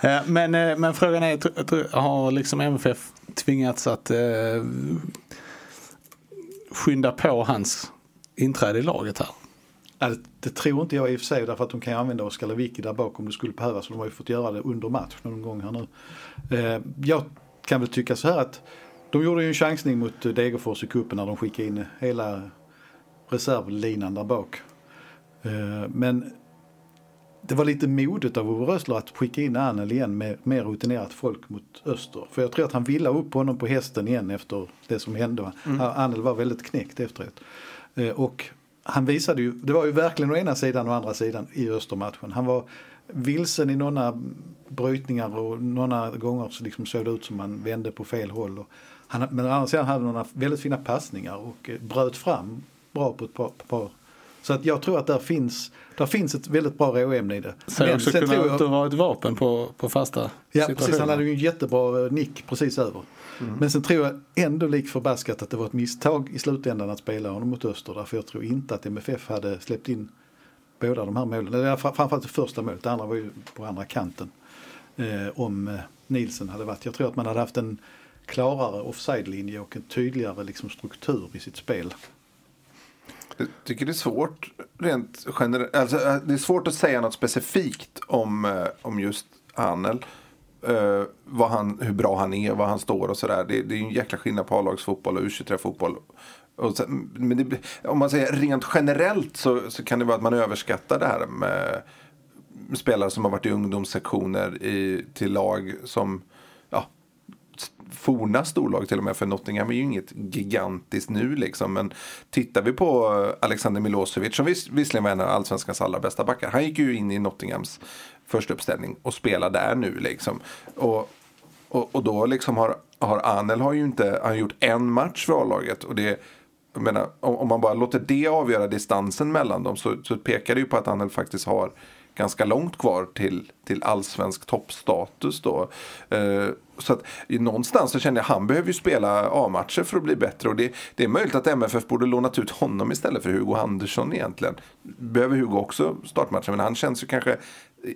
eh, men, eh, men frågan är, har liksom MFF tvingats att eh, skynda på hans inträde i laget här? Det, det tror inte jag i och för sig därför att de kan ju använda Oskar Lewicki där bak om det skulle behövas. De har ju fått göra det under match någon gång här nu. Eh, jag kan väl tycka så här att de gjorde ju en chansning mot eh, Degerfors i cupen när de skickade in hela reservlinan där bak. Eh, men det var lite modigt av Ove Rössler att skicka in Anel igen med mer rutinerat folk mot öster. För jag tror att han ville upp honom på hästen igen efter det som hände. Mm. Anel var väldigt knäckt efteråt. Eh, och han visade ju, det var ju verkligen å ena sidan och andra sidan i Östermatchen. Han var vilsen i några brytningar och några gånger så liksom såg det ut som han vände på fel håll. Och han, men å andra sidan hade han några väldigt fina passningar och eh, bröt fram bra på ett par, på par. Så att jag tror att där finns, där finns ett väldigt bra råämne i det. Ser också sen kunna tror ut att vara ett vapen på, på fasta Ja, precis. Han hade ju en jättebra eh, nick precis över. Men sen tror jag ändå lik förbaskat att det var ett misstag i slutändan att spela honom mot Öster. Därför jag tror inte att MFF hade släppt in båda de här målen. Eller fram- framförallt det första målet, det andra var ju på andra kanten. Eh, om eh, Nielsen hade varit. Jag tror att man hade haft en klarare offside-linje och en tydligare liksom, struktur i sitt spel. Jag tycker det är svårt rent generellt. Alltså, eh, det är svårt att säga något specifikt om, eh, om just Anel. Uh, eh, vad han, hur bra han är, var han står och sådär. Det, det är ju en jäkla skillnad på A-lagsfotboll och U23-fotboll. Sen, men det, om man säger rent generellt så, så kan det vara att man överskattar det här med, med spelare som har varit i ungdomssektioner i, till lag som forna storlag till och med. För Nottingham är ju inget gigantiskt nu liksom. Men tittar vi på eh, Alexander Milosevic som vis, visserligen var en av allsvenskans allra bästa backar. Han gick ju in i Nottinghams första uppställning och spelar där nu liksom. Och, och, och då liksom har, har Anel har ju inte, han har gjort en match för A-laget. Och det, menar, om, om man bara låter det avgöra distansen mellan dem så, så pekar det ju på att Anel faktiskt har ganska långt kvar till, till allsvensk toppstatus då. Eh, så att någonstans så känner jag att han behöver ju spela A-matcher för att bli bättre. Och det, det är möjligt att MFF borde lånat ut honom istället för Hugo Andersson egentligen. Behöver Hugo också startmatcher? men han känns ju kanske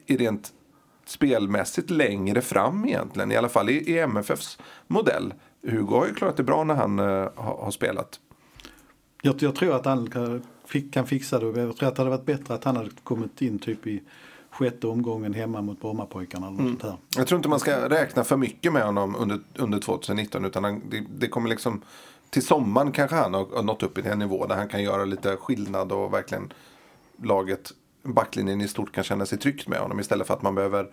i rent spelmässigt längre fram egentligen. I alla fall i, i MFFs modell. Hugo har ju klarat det bra när han eh, har, har spelat. Jag, jag tror att han kan, kan fixa det. Jag tror att det hade varit bättre att han hade kommit in typ i sjätte omgången hemma mot Brommapojkarna. Eller sånt här. Mm. Jag tror inte man ska räkna för mycket med honom under, under 2019. Utan han, det, det kommer liksom till sommaren kanske han har, har nått upp i en nivå där han kan göra lite skillnad och verkligen laget, backlinjen i stort kan känna sig tryggt med honom istället för att man behöver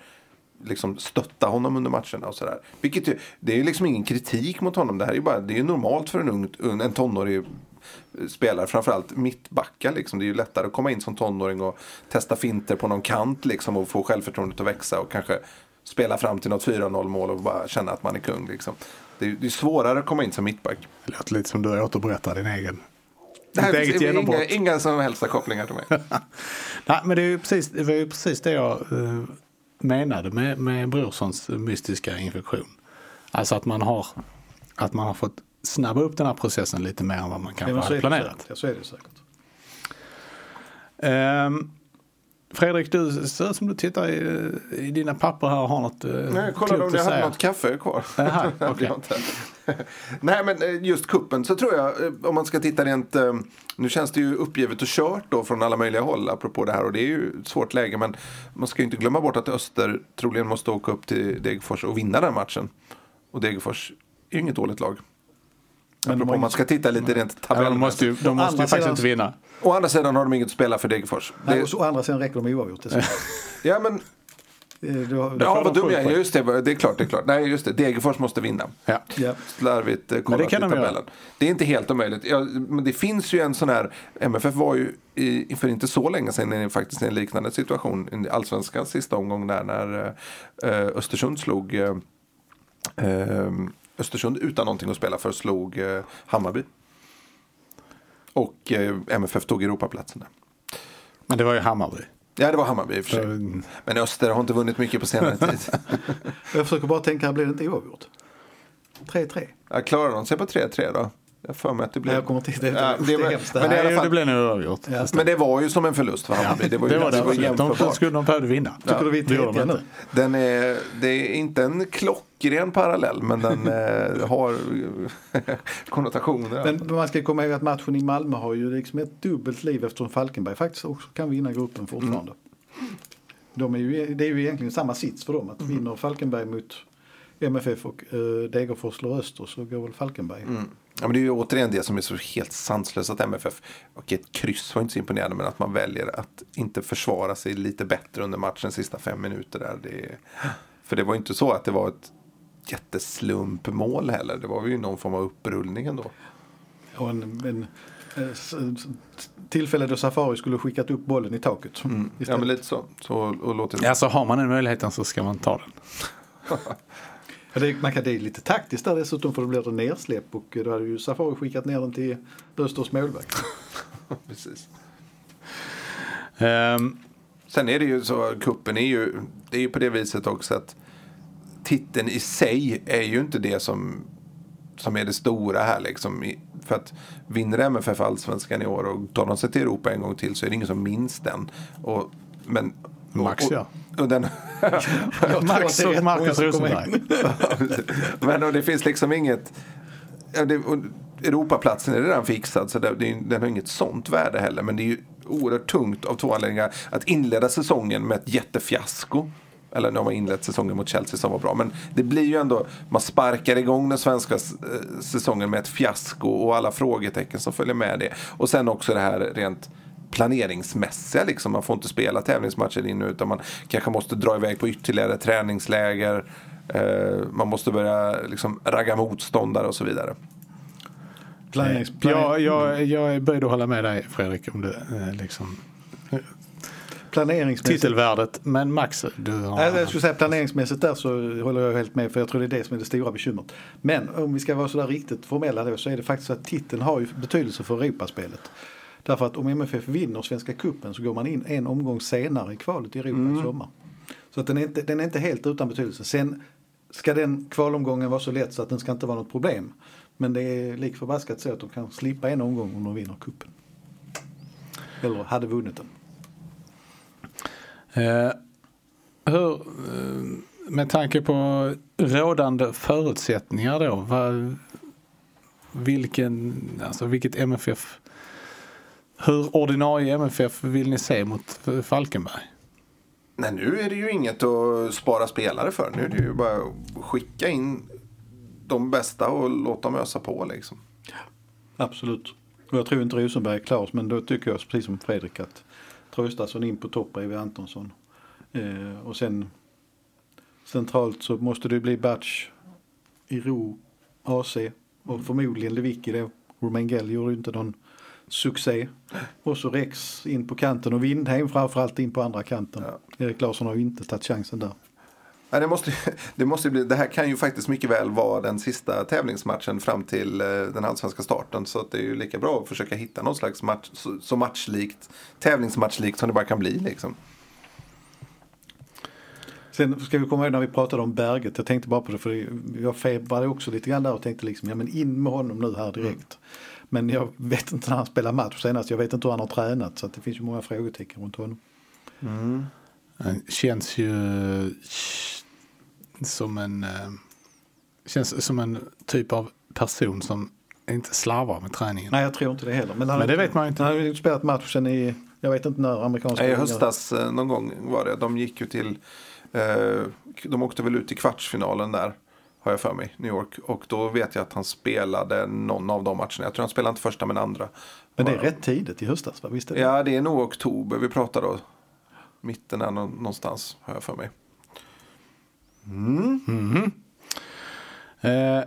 liksom stötta honom under matcherna och sådär. Vilket ju, det är ju liksom ingen kritik mot honom. Det här är ju bara, det är normalt för en, ung, en tonårig spelare, framförallt mittbackar liksom. Det är ju lättare att komma in som tonåring och testa finter på någon kant liksom och få självförtroendet att växa och kanske spela fram till något 4-0 mål och bara känna att man är kung liksom. Det är, det är svårare att komma in som mittback. Det låter lite som du återberättar din egen, Det här finns inga, inga som helst kopplingar till mig. Nej, men det, är ju precis, det var ju precis det jag eh, menade med, med Brorssons mystiska infektion. Alltså att man har, att man har fått snabba upp den här processen lite mer än vad man Ja, kanske så, hade planerat. Ja, så är det säkert. Ehm, Fredrik, du ser som du tittar i, i dina papper här och har något eh, Nej, jag kollade om att hade något kaffe kvar. Jag inte. Nej men eh, just kuppen så tror jag, eh, om man ska titta rent, nu känns det ju uppgivet och kört då från alla möjliga håll apropå det här och det är ju ett svårt läge men man ska ju inte glömma bort att Öster troligen måste åka upp till Degerfors och vinna den matchen. Och Degerfors är ju inget dåligt lag. Men Apropå man inget- ska titta lite rent Ja, de måste ju, tabellmässigt. de måste ju faktiskt sidan- inte vinna. Å andra sidan har de inget att spela för Degerfors. Nej, Det, och så, å andra sidan räcker de oavgjort. ja men, du har- ja får vad dum jag är. Just det, det är klart, det är klart. Nej just det, Degerfors måste vinna. Ja. Ja. slarvigt eh, kollat i de tabellen. Det är inte helt omöjligt. Ja, men det finns ju en sån här, MFF var ju i, för inte så länge sedan i faktiskt en liknande situation i allsvenskans sista omgång där när eh, Östersund slog eh, eh, Östersund utan någonting att spela för slog eh, Hammarby. Och eh, MFF tog Europaplatsen där. Men det var ju Hammarby. Ja, det var Hammarby i och för sig. Men Öster har inte vunnit mycket på senare tid. Jag försöker bara tänka, blir det inte oavgjort? 3-3. Jag klarar de sig på 3-3 då? Jag har för mig att det blev... Nej, jag kommer till det. Ja, det, det var- hemskt. men det Nej, fall- det blev nog oavgjort. Ja. Men det var ju som en förlust för Hammarby. Det var ju det var det. det var de, skulle, de behövde vinna. Tycker du vi är Det tredje nu? Den är, det är inte en klockren parallell men den eh, har konnotationer. Men man ska komma ihåg att matchen i Malmö har ju liksom ett dubbelt liv eftersom Falkenberg faktiskt också kan vinna gruppen fortfarande. De är ju, det är ju egentligen samma sits för dem. Att vinner Falkenberg mot MFF och uh, Degerfors slår Öster så går väl Falkenberg. Ja, men det är ju återigen det som är så helt sanslöst att MFF, och ett kryss var inte så imponerande, men att man väljer att inte försvara sig lite bättre under matchens sista fem minuter. Där. Det, för det var ju inte så att det var ett jätteslumpmål heller. Det var ju någon form av upprullning ändå. Och en, en eh, tillfälle då Safari skulle skickat upp bollen i taket. Mm. Ja, men lite så. så och låter. Alltså har man den möjligheten så ska man ta den. Det, är- man kan, det är lite taktiskt där dessutom för då blir det nedsläpp och eh, då hade ju Safari skickat ner den till Östers målvakt. Precis. Um, Sen är det ju så, kuppen är ju, det är ju på det viset också att titeln i sig är ju inte det som, som är det stora här liksom. För att vinner MFF allsvenskan i år och tar de sig till Europa en gång till så är det ingen som minns den. Och, men, Max, och, ja. Och den, Max och Marcus Rosenberg. men och det finns liksom inget... Ja, det, och Europaplatsen är redan fixad så det, det, den har inget sånt värde heller. Men det är ju oerhört tungt av två anledningar. Att inleda säsongen med ett jättefiasko. Eller nu har man inlett säsongen mot Chelsea som var bra. Men det blir ju ändå, man sparkar igång den svenska eh, säsongen med ett fiasko och alla frågetecken som följer med det. Och sen också det här rent planeringsmässiga. Liksom. Man får inte spela tävlingsmatcher in nu utan man kanske måste dra iväg på ytterligare träningsläger. Eh, man måste börja liksom, ragga motståndare och så vidare. Planerings, jag, jag, jag är böjd att hålla med dig Fredrik om det. eh, Liksom, planeringsmässigt. titelvärdet. Men Max, du har... Jag skulle säga planeringsmässigt där så håller jag helt med för jag tror det är det som är det stora bekymret. Men om vi ska vara sådär riktigt formella då så är det faktiskt så att titeln har ju betydelse för Europaspelet. Därför att om MFF vinner Svenska Cupen så går man in en omgång senare i kvalet i Europa i sommar. Så att den, är inte, den är inte helt utan betydelse. Sen ska den kvalomgången vara så lätt så att den ska inte vara något problem. Men det är lik förbaskat så att de kan slippa en omgång om de vinner cupen. Eller hade vunnit den. Eh, hur, eh, med tanke på rådande förutsättningar då. Vad, vilken, alltså vilket MFF, hur ordinarie MFF vill ni se mot Falkenberg? Nej, nu är det ju inget att spara spelare för. Nu är det ju bara att skicka in de bästa och låta dem ösa på liksom. Absolut. Och jag tror inte Rosenberg är klar men då tycker jag precis som Fredrik att Traustason in på topp bredvid Antonsson. Eh, och sen centralt så måste det bli Batch i ro AC och förmodligen Lewicki då. Romengel gjorde ju inte någon succé. Och så Rex in på kanten och Windheim framförallt in på andra kanten. Erik Larsson har ju inte tagit chansen där. Nej, det, måste, det, måste bli, det här kan ju faktiskt mycket väl vara den sista tävlingsmatchen fram till eh, den allsvenska starten. Så att det är ju lika bra att försöka hitta någon slags match, så, matchlikt, tävlingsmatchlikt som det bara kan bli. Liksom. Sen ska vi komma ihåg när vi pratade om Berget, jag tänkte bara på det för jag febrade också lite grann där och tänkte liksom, ja men in med honom nu här direkt. Men jag vet inte när han spelar match senast, jag vet inte hur han har tränat så att det finns ju många frågetecken runt honom. Han känns ju som en, eh, känns som en typ av person som inte slarvar med träningen. Nej jag tror inte det heller. Men, han, Men det vet man inte. Han har ju spelat matchen i, jag vet inte när amerikanska I höstas eh, någon gång var det. De gick ju till, eh, de åkte väl ut i kvartsfinalen där. Har jag för mig, New York. Och då vet jag att han spelade någon av de matcherna. Jag tror han spelade inte första men andra. Men det är rätt tidigt i höstas va? Visst är det? Ja, det är nog oktober vi pratar då. Mitten nå- någonstans har jag för mig. Eh,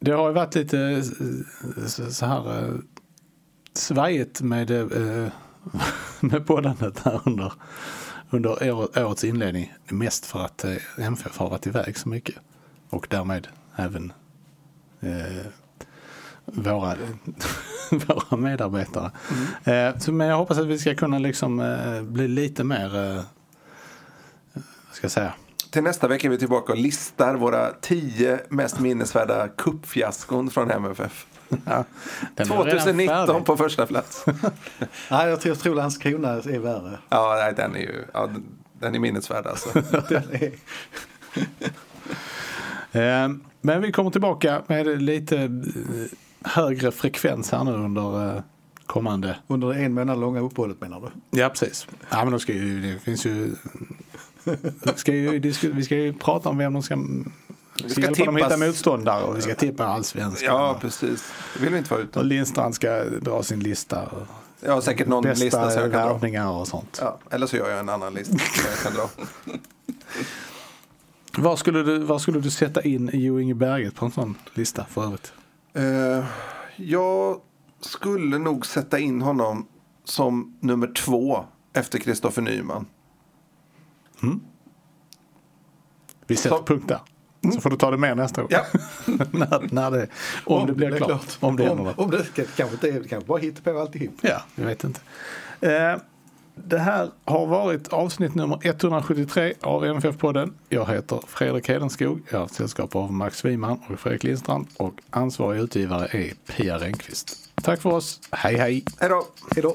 det har ju varit lite eh, så så här eh, svajigt med, eh, med poddandet här under, under år- årets inledning. Mest för att eh, MFF har varit iväg så mycket. Och därmed även eh, våra, våra medarbetare. Eh, så, men jag hoppas att vi ska kunna liksom eh, bli lite mer, eh, vad ska jag säga, Till nästa vecka är vi tillbaka och listar våra tio mest minnesvärda kuppfiaskon från MFF. Ja, den är redan 2019 färdig. på första plats. Nej jag tror, tror Landskrona är värre. Ja, nej, den är ju ja, den- är minnesvärd alltså. Den är, Men vi kommer tillbaka med lite eh, högre frekvens här nu under eh, kommande. under det en månad långa uppehållet menar du? Ja precis. Ja men då ska ju, det finns ju, ska ju vi ska ju prata om vem de ska, vi ska, att hitta motståndare och vi ska tippa allsvenskan. Ja, precis. Det vill vi inte vara och utan. Lindstrand ska dra sin lista. Och Jag har säkert någon lista som jag kan dra. och sånt. Ja, eller så gör jag en annan lista som jag kan dra. Var, skulle du, skulle du sätta in Jo Inge Berget på en sån lista för övrigt? Eh, jag skulle nog sätta in honom som nummer två efter Kristoffer Nyman. Vi sätter Så- punkt där. Så får du ta det med nästa gång. Ja. när, när det, om, det blir klart. Om det om, om det kanske inte är, det kanske bara hittar på alltihop. Ja, jag vet inte. Eh, det här har varit avsnitt nummer 173 av MFF-podden. Jag heter Fredrik Hedenskog. Jag har sällskap av Max Wiman och Fredrik Lindstrand. Och ansvarig utgivare är Pia Renqvist. Tack för oss. Hej hej! Hej då!